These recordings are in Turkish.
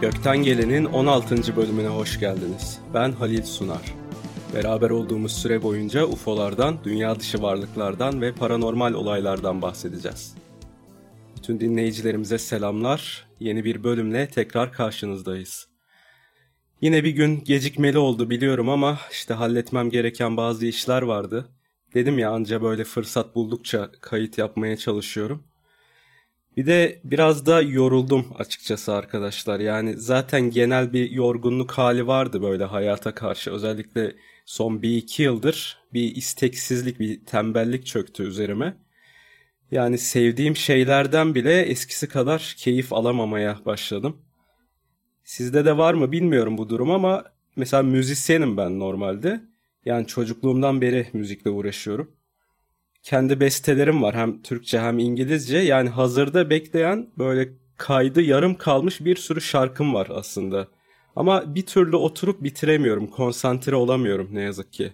Gökten Gelen'in 16. bölümüne hoş geldiniz. Ben Halil Sunar. Beraber olduğumuz süre boyunca UFO'lardan, dünya dışı varlıklardan ve paranormal olaylardan bahsedeceğiz. Bütün dinleyicilerimize selamlar. Yeni bir bölümle tekrar karşınızdayız. Yine bir gün gecikmeli oldu biliyorum ama işte halletmem gereken bazı işler vardı. Dedim ya anca böyle fırsat buldukça kayıt yapmaya çalışıyorum. Bir de biraz da yoruldum açıkçası arkadaşlar. Yani zaten genel bir yorgunluk hali vardı böyle hayata karşı. Özellikle son bir iki yıldır bir isteksizlik, bir tembellik çöktü üzerime. Yani sevdiğim şeylerden bile eskisi kadar keyif alamamaya başladım. Sizde de var mı bilmiyorum bu durum ama mesela müzisyenim ben normalde. Yani çocukluğumdan beri müzikle uğraşıyorum kendi bestelerim var hem Türkçe hem İngilizce. Yani hazırda bekleyen böyle kaydı yarım kalmış bir sürü şarkım var aslında. Ama bir türlü oturup bitiremiyorum, konsantre olamıyorum ne yazık ki.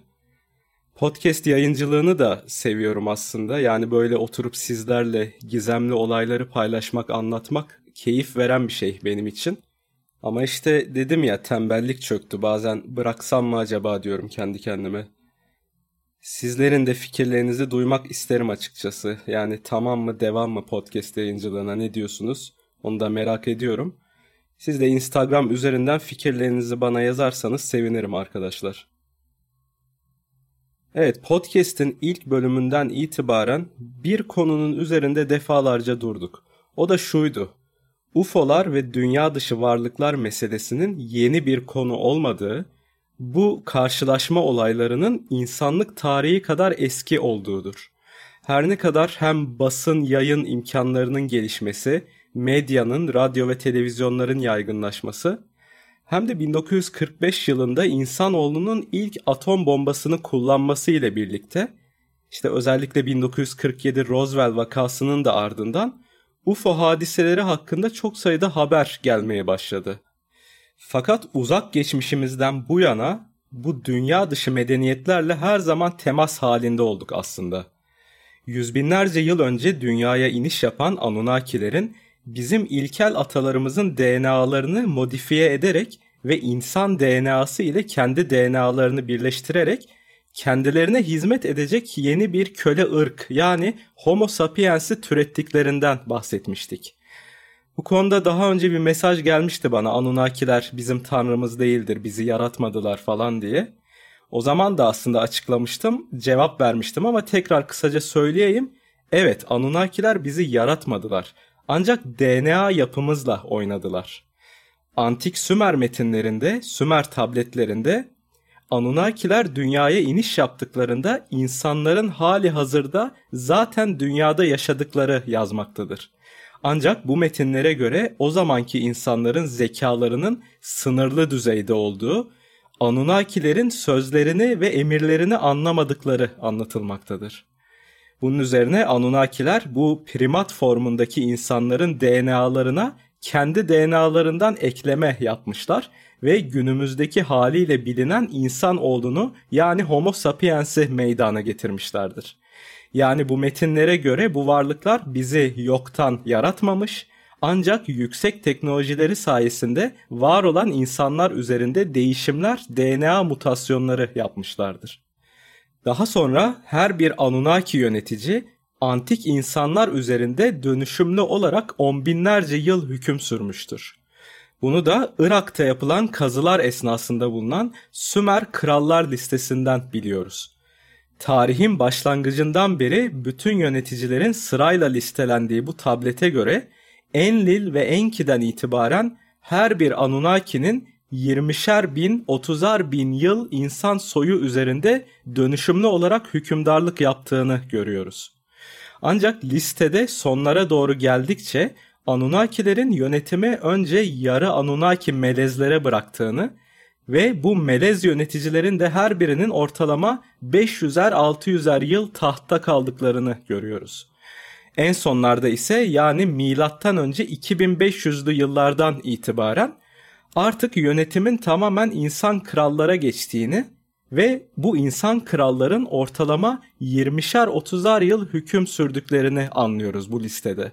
Podcast yayıncılığını da seviyorum aslında. Yani böyle oturup sizlerle gizemli olayları paylaşmak, anlatmak keyif veren bir şey benim için. Ama işte dedim ya tembellik çöktü. Bazen bıraksam mı acaba diyorum kendi kendime. Sizlerin de fikirlerinizi duymak isterim açıkçası. Yani tamam mı devam mı podcast yayıncılığına ne diyorsunuz? Onu da merak ediyorum. Siz de Instagram üzerinden fikirlerinizi bana yazarsanız sevinirim arkadaşlar. Evet podcast'in ilk bölümünden itibaren bir konunun üzerinde defalarca durduk. O da şuydu. UFO'lar ve dünya dışı varlıklar meselesinin yeni bir konu olmadığı bu karşılaşma olaylarının insanlık tarihi kadar eski olduğudur. Her ne kadar hem basın yayın imkanlarının gelişmesi, medyanın, radyo ve televizyonların yaygınlaşması hem de 1945 yılında insanoğlunun ilk atom bombasını kullanması ile birlikte işte özellikle 1947 Roswell vakasının da ardından UFO hadiseleri hakkında çok sayıda haber gelmeye başladı. Fakat uzak geçmişimizden bu yana bu dünya dışı medeniyetlerle her zaman temas halinde olduk aslında. Yüz binlerce yıl önce dünyaya iniş yapan Anunnakilerin bizim ilkel atalarımızın DNA'larını modifiye ederek ve insan DNA'sı ile kendi DNA'larını birleştirerek kendilerine hizmet edecek yeni bir köle ırk yani Homo sapiens'i türettiklerinden bahsetmiştik. Bu konuda daha önce bir mesaj gelmişti bana Anunnakiler bizim tanrımız değildir bizi yaratmadılar falan diye. O zaman da aslında açıklamıştım cevap vermiştim ama tekrar kısaca söyleyeyim. Evet Anunnakiler bizi yaratmadılar ancak DNA yapımızla oynadılar. Antik Sümer metinlerinde, Sümer tabletlerinde Anunnakiler dünyaya iniş yaptıklarında insanların hali hazırda zaten dünyada yaşadıkları yazmaktadır. Ancak bu metinlere göre o zamanki insanların zekalarının sınırlı düzeyde olduğu, Anunnakilerin sözlerini ve emirlerini anlamadıkları anlatılmaktadır. Bunun üzerine Anunnakiler bu primat formundaki insanların DNA'larına kendi DNA'larından ekleme yapmışlar ve günümüzdeki haliyle bilinen insan olduğunu yani Homo sapiens'i meydana getirmişlerdir. Yani bu metinlere göre bu varlıklar bizi yoktan yaratmamış ancak yüksek teknolojileri sayesinde var olan insanlar üzerinde değişimler, DNA mutasyonları yapmışlardır. Daha sonra her bir Anunnaki yönetici antik insanlar üzerinde dönüşümlü olarak on binlerce yıl hüküm sürmüştür. Bunu da Irak'ta yapılan kazılar esnasında bulunan Sümer krallar listesinden biliyoruz. Tarihin başlangıcından beri bütün yöneticilerin sırayla listelendiği bu tablete göre Enlil ve Enki'den itibaren her bir Anunnaki'nin 20'şer bin, 30'ar bin yıl insan soyu üzerinde dönüşümlü olarak hükümdarlık yaptığını görüyoruz. Ancak listede sonlara doğru geldikçe Anunnakilerin yönetimi önce yarı Anunnaki melezlere bıraktığını ve bu melez yöneticilerin de her birinin ortalama 500'er 600'er yıl tahtta kaldıklarını görüyoruz. En sonlarda ise yani milattan önce 2500'lü yıllardan itibaren artık yönetimin tamamen insan krallara geçtiğini ve bu insan kralların ortalama 20'şer 30'ar yıl hüküm sürdüklerini anlıyoruz bu listede.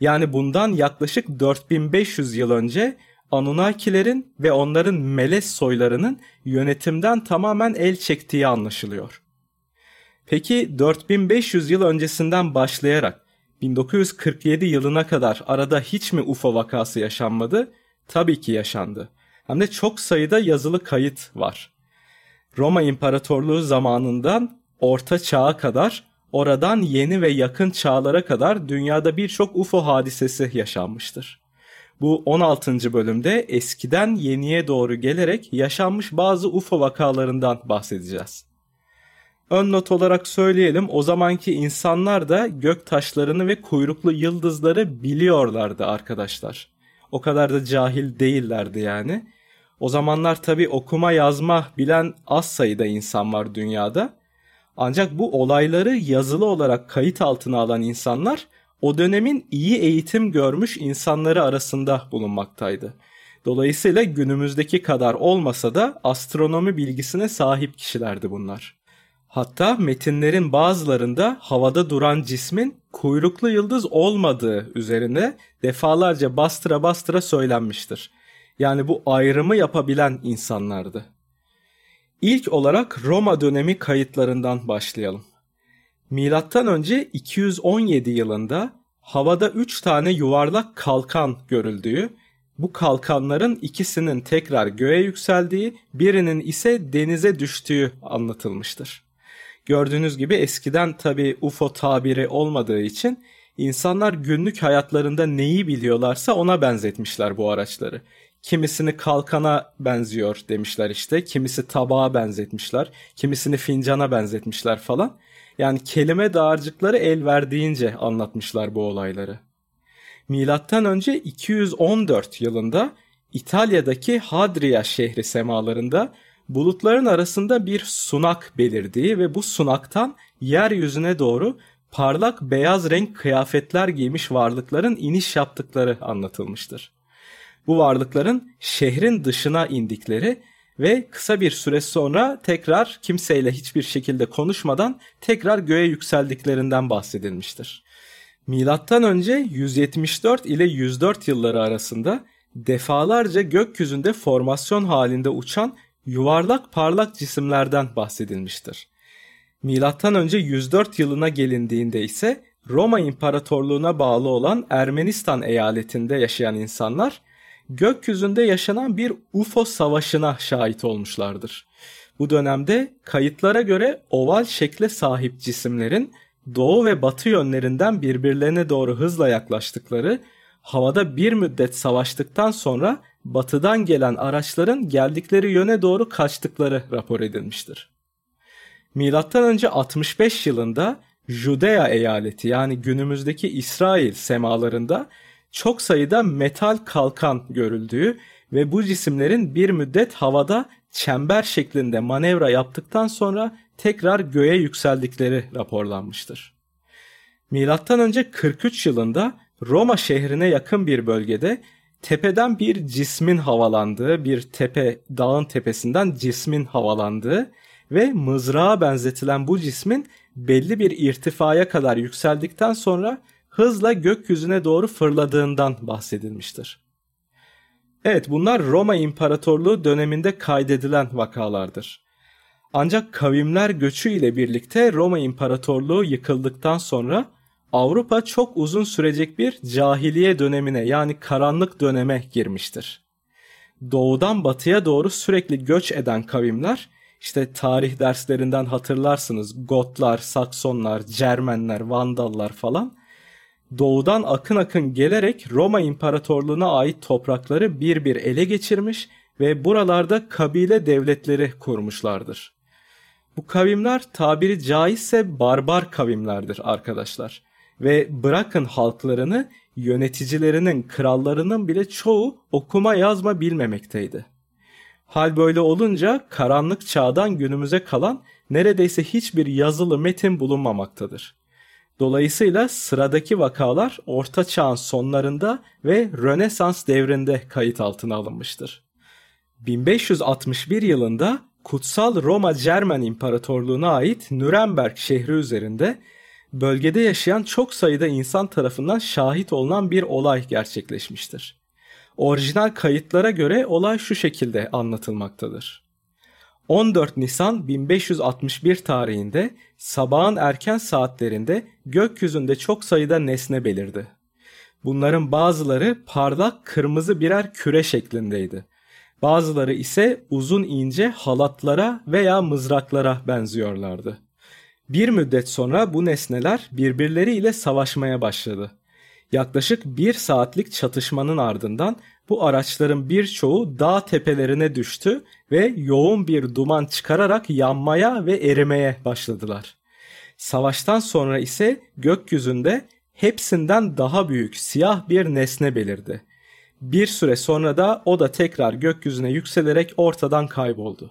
Yani bundan yaklaşık 4500 yıl önce Anunnakilerin ve onların Meles soylarının yönetimden tamamen el çektiği anlaşılıyor. Peki 4500 yıl öncesinden başlayarak 1947 yılına kadar arada hiç mi UFO vakası yaşanmadı? Tabii ki yaşandı. Hem de çok sayıda yazılı kayıt var. Roma İmparatorluğu zamanından Orta Çağ'a kadar, oradan yeni ve yakın çağlara kadar dünyada birçok UFO hadisesi yaşanmıştır. Bu 16. bölümde eskiden yeniye doğru gelerek yaşanmış bazı UFO vakalarından bahsedeceğiz. Ön not olarak söyleyelim o zamanki insanlar da gök taşlarını ve kuyruklu yıldızları biliyorlardı arkadaşlar. O kadar da cahil değillerdi yani. O zamanlar tabi okuma yazma bilen az sayıda insan var dünyada. Ancak bu olayları yazılı olarak kayıt altına alan insanlar o dönemin iyi eğitim görmüş insanları arasında bulunmaktaydı. Dolayısıyla günümüzdeki kadar olmasa da astronomi bilgisine sahip kişilerdi bunlar. Hatta metinlerin bazılarında havada duran cismin kuyruklu yıldız olmadığı üzerine defalarca bastıra bastıra söylenmiştir. Yani bu ayrımı yapabilen insanlardı. İlk olarak Roma dönemi kayıtlarından başlayalım. Milattan önce 217 yılında havada 3 tane yuvarlak kalkan görüldüğü, bu kalkanların ikisinin tekrar göğe yükseldiği, birinin ise denize düştüğü anlatılmıştır. Gördüğünüz gibi eskiden tabi UFO tabiri olmadığı için insanlar günlük hayatlarında neyi biliyorlarsa ona benzetmişler bu araçları. Kimisini kalkana benziyor demişler işte. Kimisi tabağa benzetmişler. Kimisini fincana benzetmişler falan. Yani kelime dağarcıkları el verdiğince anlatmışlar bu olayları. Milattan önce 214 yılında İtalya'daki Hadria şehri semalarında bulutların arasında bir sunak belirdiği ve bu sunaktan yeryüzüne doğru parlak beyaz renk kıyafetler giymiş varlıkların iniş yaptıkları anlatılmıştır. Bu varlıkların şehrin dışına indikleri ve kısa bir süre sonra tekrar kimseyle hiçbir şekilde konuşmadan tekrar göğe yükseldiklerinden bahsedilmiştir. Milattan önce 174 ile 104 yılları arasında defalarca gökyüzünde formasyon halinde uçan yuvarlak parlak cisimlerden bahsedilmiştir. Milattan önce 104 yılına gelindiğinde ise Roma İmparatorluğu'na bağlı olan Ermenistan eyaletinde yaşayan insanlar gökyüzünde yaşanan bir UFO savaşına şahit olmuşlardır. Bu dönemde kayıtlara göre oval şekle sahip cisimlerin doğu ve batı yönlerinden birbirlerine doğru hızla yaklaştıkları, havada bir müddet savaştıktan sonra batıdan gelen araçların geldikleri yöne doğru kaçtıkları rapor edilmiştir. Milattan önce 65 yılında Judea eyaleti yani günümüzdeki İsrail semalarında çok sayıda metal kalkan görüldüğü ve bu cisimlerin bir müddet havada çember şeklinde manevra yaptıktan sonra tekrar göğe yükseldikleri raporlanmıştır. Milattan önce 43 yılında Roma şehrine yakın bir bölgede tepeden bir cismin havalandığı, bir tepe dağın tepesinden cismin havalandığı ve mızrağa benzetilen bu cismin belli bir irtifaya kadar yükseldikten sonra hızla gökyüzüne doğru fırladığından bahsedilmiştir. Evet bunlar Roma İmparatorluğu döneminde kaydedilen vakalardır. Ancak kavimler göçü ile birlikte Roma İmparatorluğu yıkıldıktan sonra Avrupa çok uzun sürecek bir cahiliye dönemine yani karanlık döneme girmiştir. Doğudan batıya doğru sürekli göç eden kavimler işte tarih derslerinden hatırlarsınız Gotlar, Saksonlar, Cermenler, Vandallar falan doğudan akın akın gelerek Roma İmparatorluğu'na ait toprakları bir bir ele geçirmiş ve buralarda kabile devletleri kurmuşlardır. Bu kavimler tabiri caizse barbar kavimlerdir arkadaşlar. Ve bırakın halklarını yöneticilerinin, krallarının bile çoğu okuma yazma bilmemekteydi. Hal böyle olunca karanlık çağdan günümüze kalan neredeyse hiçbir yazılı metin bulunmamaktadır. Dolayısıyla sıradaki vakalar Orta Çağ'ın sonlarında ve Rönesans devrinde kayıt altına alınmıştır. 1561 yılında Kutsal Roma Cermen İmparatorluğu'na ait Nürnberg şehri üzerinde bölgede yaşayan çok sayıda insan tarafından şahit olunan bir olay gerçekleşmiştir. Orijinal kayıtlara göre olay şu şekilde anlatılmaktadır. 14 Nisan 1561 tarihinde sabahın erken saatlerinde gökyüzünde çok sayıda nesne belirdi. Bunların bazıları parlak kırmızı birer küre şeklindeydi. Bazıları ise uzun ince halatlara veya mızraklara benziyorlardı. Bir müddet sonra bu nesneler birbirleriyle savaşmaya başladı. Yaklaşık bir saatlik çatışmanın ardından bu araçların birçoğu dağ tepelerine düştü ve yoğun bir duman çıkararak yanmaya ve erimeye başladılar. Savaştan sonra ise gökyüzünde hepsinden daha büyük siyah bir nesne belirdi. Bir süre sonra da o da tekrar gökyüzüne yükselerek ortadan kayboldu.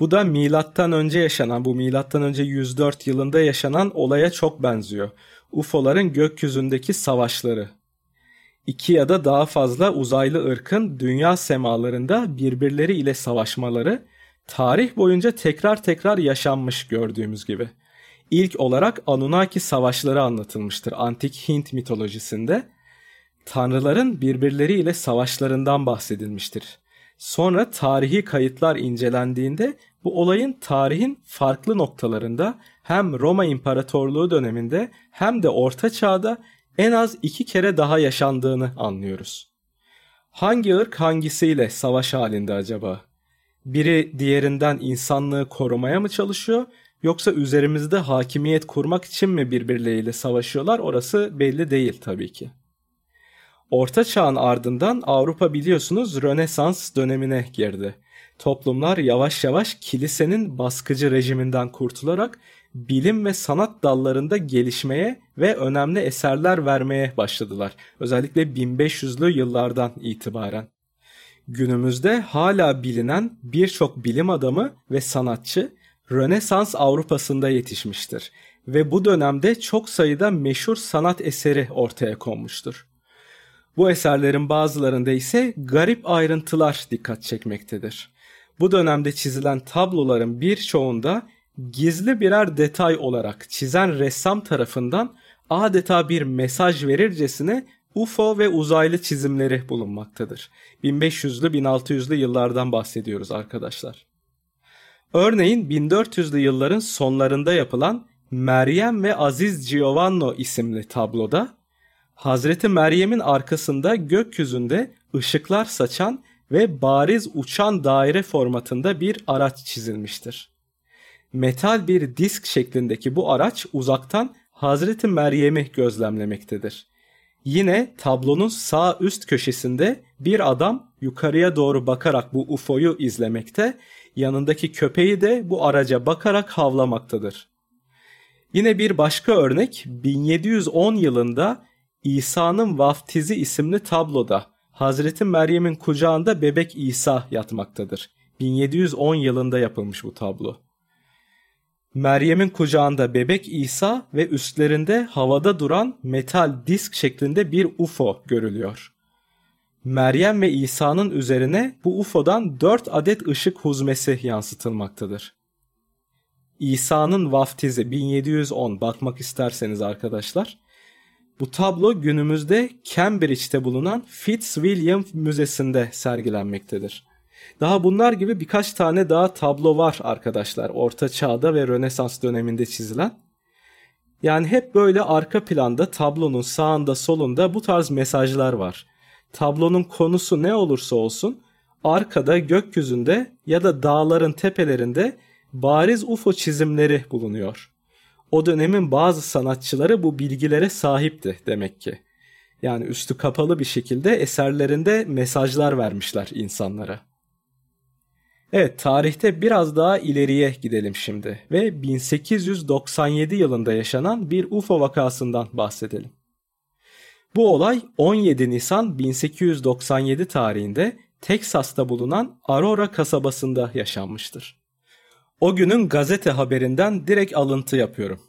Bu da milattan önce yaşanan, bu milattan önce 104 yılında yaşanan olaya çok benziyor. UFO'ların gökyüzündeki savaşları. İki ya da daha fazla uzaylı ırkın dünya semalarında birbirleri ile savaşmaları tarih boyunca tekrar tekrar yaşanmış gördüğümüz gibi. İlk olarak Anunnaki savaşları anlatılmıştır antik Hint mitolojisinde. Tanrıların birbirleriyle savaşlarından bahsedilmiştir. Sonra tarihi kayıtlar incelendiğinde bu olayın tarihin farklı noktalarında hem Roma İmparatorluğu döneminde hem de Orta Çağ'da en az iki kere daha yaşandığını anlıyoruz. Hangi ırk hangisiyle savaş halinde acaba? Biri diğerinden insanlığı korumaya mı çalışıyor yoksa üzerimizde hakimiyet kurmak için mi birbirleriyle savaşıyorlar orası belli değil tabii ki. Orta Çağ'ın ardından Avrupa biliyorsunuz Rönesans dönemine girdi. Toplumlar yavaş yavaş kilisenin baskıcı rejiminden kurtularak bilim ve sanat dallarında gelişmeye ve önemli eserler vermeye başladılar. Özellikle 1500'lü yıllardan itibaren. Günümüzde hala bilinen birçok bilim adamı ve sanatçı Rönesans Avrupa'sında yetişmiştir ve bu dönemde çok sayıda meşhur sanat eseri ortaya konmuştur. Bu eserlerin bazılarında ise garip ayrıntılar dikkat çekmektedir. Bu dönemde çizilen tabloların birçoğunda gizli birer detay olarak çizen ressam tarafından adeta bir mesaj verircesine UFO ve uzaylı çizimleri bulunmaktadır. 1500'lü 1600'lü yıllardan bahsediyoruz arkadaşlar. Örneğin 1400'lü yılların sonlarında yapılan Meryem ve Aziz Giovanno isimli tabloda Hazreti Meryem'in arkasında gökyüzünde ışıklar saçan ve bariz uçan daire formatında bir araç çizilmiştir. Metal bir disk şeklindeki bu araç uzaktan Hazreti Meryem'i gözlemlemektedir. Yine tablonun sağ üst köşesinde bir adam yukarıya doğru bakarak bu UFO'yu izlemekte, yanındaki köpeği de bu araca bakarak havlamaktadır. Yine bir başka örnek 1710 yılında İsa'nın Vaftizi isimli tabloda Hazreti Meryem'in kucağında bebek İsa yatmaktadır. 1710 yılında yapılmış bu tablo. Meryem'in kucağında bebek İsa ve üstlerinde havada duran metal disk şeklinde bir UFO görülüyor. Meryem ve İsa'nın üzerine bu UFO'dan 4 adet ışık huzmesi yansıtılmaktadır. İsa'nın vaftizi 1710 bakmak isterseniz arkadaşlar bu tablo günümüzde Cambridge'te bulunan Fitzwilliam Müzesi'nde sergilenmektedir. Daha bunlar gibi birkaç tane daha tablo var arkadaşlar. Orta Çağ'da ve Rönesans döneminde çizilen. Yani hep böyle arka planda tablonun sağında solunda bu tarz mesajlar var. Tablonun konusu ne olursa olsun arkada gökyüzünde ya da dağların tepelerinde bariz UFO çizimleri bulunuyor o dönemin bazı sanatçıları bu bilgilere sahipti demek ki. Yani üstü kapalı bir şekilde eserlerinde mesajlar vermişler insanlara. Evet tarihte biraz daha ileriye gidelim şimdi ve 1897 yılında yaşanan bir UFO vakasından bahsedelim. Bu olay 17 Nisan 1897 tarihinde Teksas'ta bulunan Aurora kasabasında yaşanmıştır. O günün gazete haberinden direkt alıntı yapıyorum.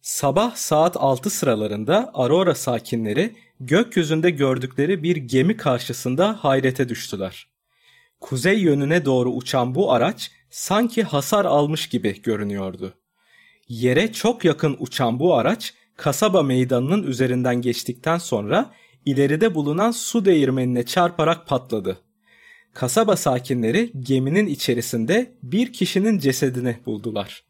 Sabah saat 6 sıralarında Aurora sakinleri gökyüzünde gördükleri bir gemi karşısında hayrete düştüler. Kuzey yönüne doğru uçan bu araç sanki hasar almış gibi görünüyordu. Yere çok yakın uçan bu araç kasaba meydanının üzerinden geçtikten sonra ileride bulunan su değirmenine çarparak patladı. Kasaba sakinleri geminin içerisinde bir kişinin cesedini buldular.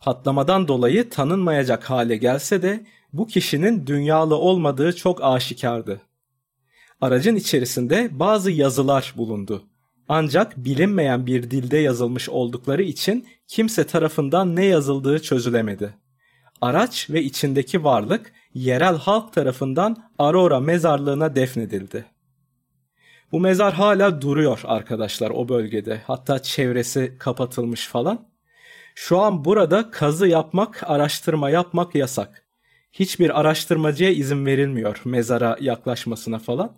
Patlamadan dolayı tanınmayacak hale gelse de bu kişinin dünyalı olmadığı çok aşikardı. Aracın içerisinde bazı yazılar bulundu. Ancak bilinmeyen bir dilde yazılmış oldukları için kimse tarafından ne yazıldığı çözülemedi. Araç ve içindeki varlık yerel halk tarafından Aurora mezarlığına defnedildi. Bu mezar hala duruyor arkadaşlar o bölgede. Hatta çevresi kapatılmış falan. Şu an burada kazı yapmak, araştırma yapmak yasak. Hiçbir araştırmacıya izin verilmiyor mezara yaklaşmasına falan.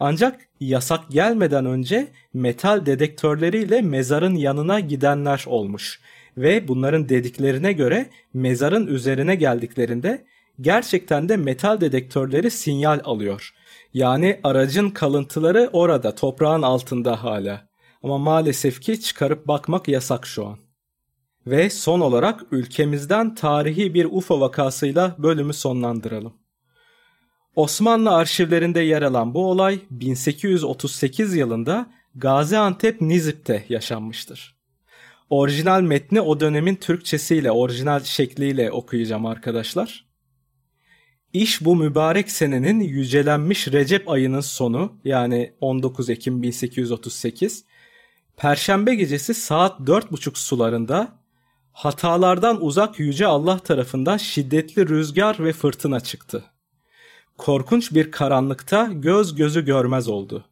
Ancak yasak gelmeden önce metal dedektörleriyle mezarın yanına gidenler olmuş ve bunların dediklerine göre mezarın üzerine geldiklerinde gerçekten de metal dedektörleri sinyal alıyor. Yani aracın kalıntıları orada toprağın altında hala. Ama maalesef ki çıkarıp bakmak yasak şu an. Ve son olarak ülkemizden tarihi bir UFO vakasıyla bölümü sonlandıralım. Osmanlı arşivlerinde yer alan bu olay 1838 yılında Gaziantep Nizip'te yaşanmıştır. Orijinal metni o dönemin Türkçesiyle, orijinal şekliyle okuyacağım arkadaşlar. İş bu mübarek senenin yücelenmiş Recep ayının sonu yani 19 Ekim 1838 Perşembe gecesi saat 4.30 sularında hatalardan uzak yüce Allah tarafından şiddetli rüzgar ve fırtına çıktı. Korkunç bir karanlıkta göz gözü görmez oldu.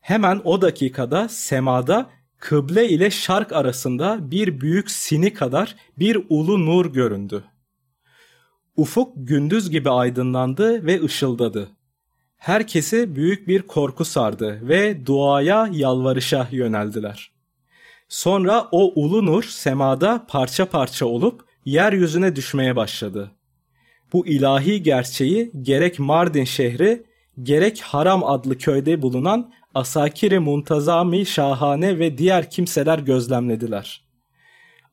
Hemen o dakikada semada kıble ile şark arasında bir büyük sini kadar bir ulu nur göründü. Ufuk gündüz gibi aydınlandı ve ışıldadı. Herkesi büyük bir korku sardı ve duaya, yalvarışa yöneldiler. Sonra o ulu nur semada parça parça olup yeryüzüne düşmeye başladı. Bu ilahi gerçeği gerek Mardin şehri gerek Haram adlı köyde bulunan Asakiri Muntazami Şahane ve diğer kimseler gözlemlediler.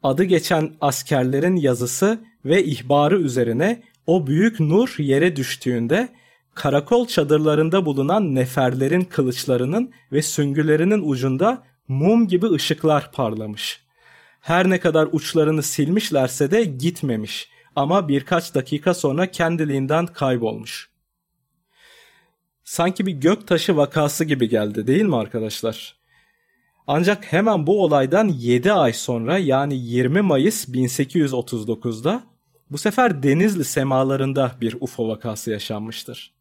Adı geçen askerlerin yazısı ve ihbarı üzerine o büyük nur yere düştüğünde karakol çadırlarında bulunan neferlerin kılıçlarının ve süngülerinin ucunda mum gibi ışıklar parlamış. Her ne kadar uçlarını silmişlerse de gitmemiş ama birkaç dakika sonra kendiliğinden kaybolmuş. Sanki bir gök taşı vakası gibi geldi değil mi arkadaşlar? Ancak hemen bu olaydan 7 ay sonra yani 20 Mayıs 1839'da bu sefer Denizli semalarında bir UFO vakası yaşanmıştır.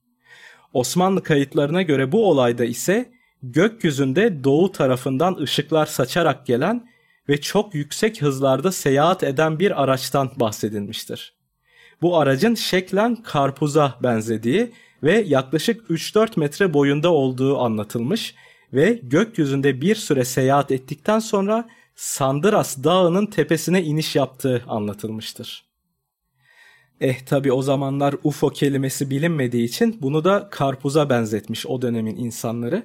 Osmanlı kayıtlarına göre bu olayda ise gökyüzünde doğu tarafından ışıklar saçarak gelen ve çok yüksek hızlarda seyahat eden bir araçtan bahsedilmiştir. Bu aracın şeklen karpuza benzediği ve yaklaşık 3-4 metre boyunda olduğu anlatılmış ve gökyüzünde bir süre seyahat ettikten sonra Sandıras Dağı'nın tepesine iniş yaptığı anlatılmıştır. Eh tabi o zamanlar UFO kelimesi bilinmediği için bunu da karpuza benzetmiş o dönemin insanları.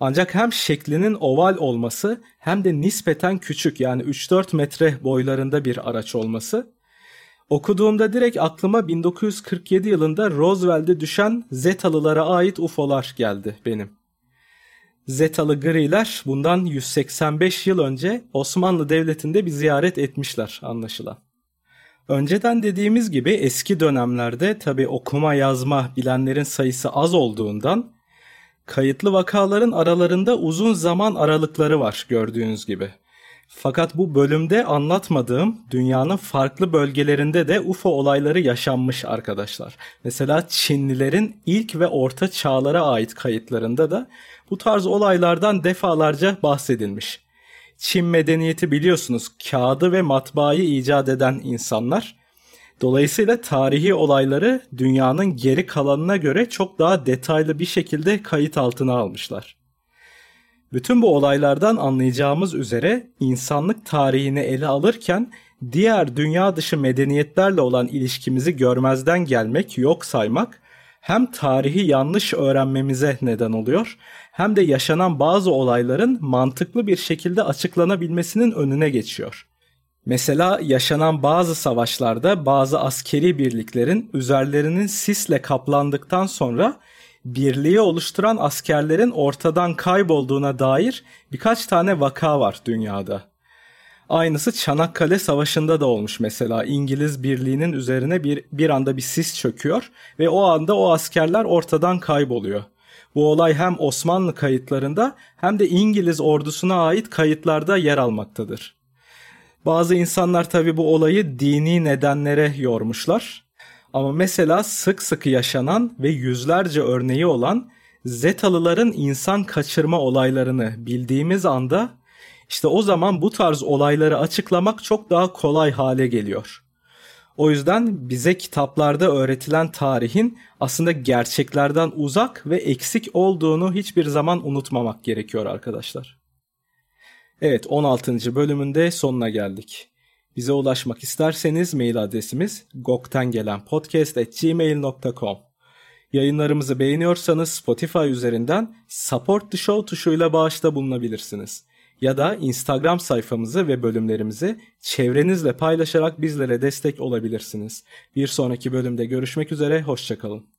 Ancak hem şeklinin oval olması hem de nispeten küçük yani 3-4 metre boylarında bir araç olması okuduğumda direkt aklıma 1947 yılında Roosevelt'e düşen Zetalılara ait UFO'lar geldi benim. Zetalı griler bundan 185 yıl önce Osmanlı Devleti'nde bir ziyaret etmişler anlaşılan. Önceden dediğimiz gibi eski dönemlerde tabi okuma yazma bilenlerin sayısı az olduğundan kayıtlı vakaların aralarında uzun zaman aralıkları var gördüğünüz gibi. Fakat bu bölümde anlatmadığım dünyanın farklı bölgelerinde de UFO olayları yaşanmış arkadaşlar. Mesela Çinlilerin ilk ve orta çağlara ait kayıtlarında da bu tarz olaylardan defalarca bahsedilmiş. Çin medeniyeti biliyorsunuz kağıdı ve matbaayı icat eden insanlar. Dolayısıyla tarihi olayları dünyanın geri kalanına göre çok daha detaylı bir şekilde kayıt altına almışlar. Bütün bu olaylardan anlayacağımız üzere insanlık tarihini ele alırken diğer dünya dışı medeniyetlerle olan ilişkimizi görmezden gelmek, yok saymak hem tarihi yanlış öğrenmemize neden oluyor hem de yaşanan bazı olayların mantıklı bir şekilde açıklanabilmesinin önüne geçiyor. Mesela yaşanan bazı savaşlarda bazı askeri birliklerin üzerlerinin sisle kaplandıktan sonra birliği oluşturan askerlerin ortadan kaybolduğuna dair birkaç tane vaka var dünyada. Aynısı Çanakkale Savaşı'nda da olmuş mesela. İngiliz birliğinin üzerine bir, bir anda bir sis çöküyor ve o anda o askerler ortadan kayboluyor. Bu olay hem Osmanlı kayıtlarında hem de İngiliz ordusuna ait kayıtlarda yer almaktadır. Bazı insanlar tabi bu olayı dini nedenlere yormuşlar. Ama mesela sık sık yaşanan ve yüzlerce örneği olan Zetalıların insan kaçırma olaylarını bildiğimiz anda işte o zaman bu tarz olayları açıklamak çok daha kolay hale geliyor. O yüzden bize kitaplarda öğretilen tarihin aslında gerçeklerden uzak ve eksik olduğunu hiçbir zaman unutmamak gerekiyor arkadaşlar. Evet 16. bölümünde sonuna geldik. Bize ulaşmak isterseniz mail adresimiz goktengelenpodcast.gmail.com Yayınlarımızı beğeniyorsanız Spotify üzerinden Support the Show tuşuyla bağışta bulunabilirsiniz. Ya da Instagram sayfamızı ve bölümlerimizi çevrenizle paylaşarak bizlere destek olabilirsiniz. Bir sonraki bölümde görüşmek üzere, hoşçakalın.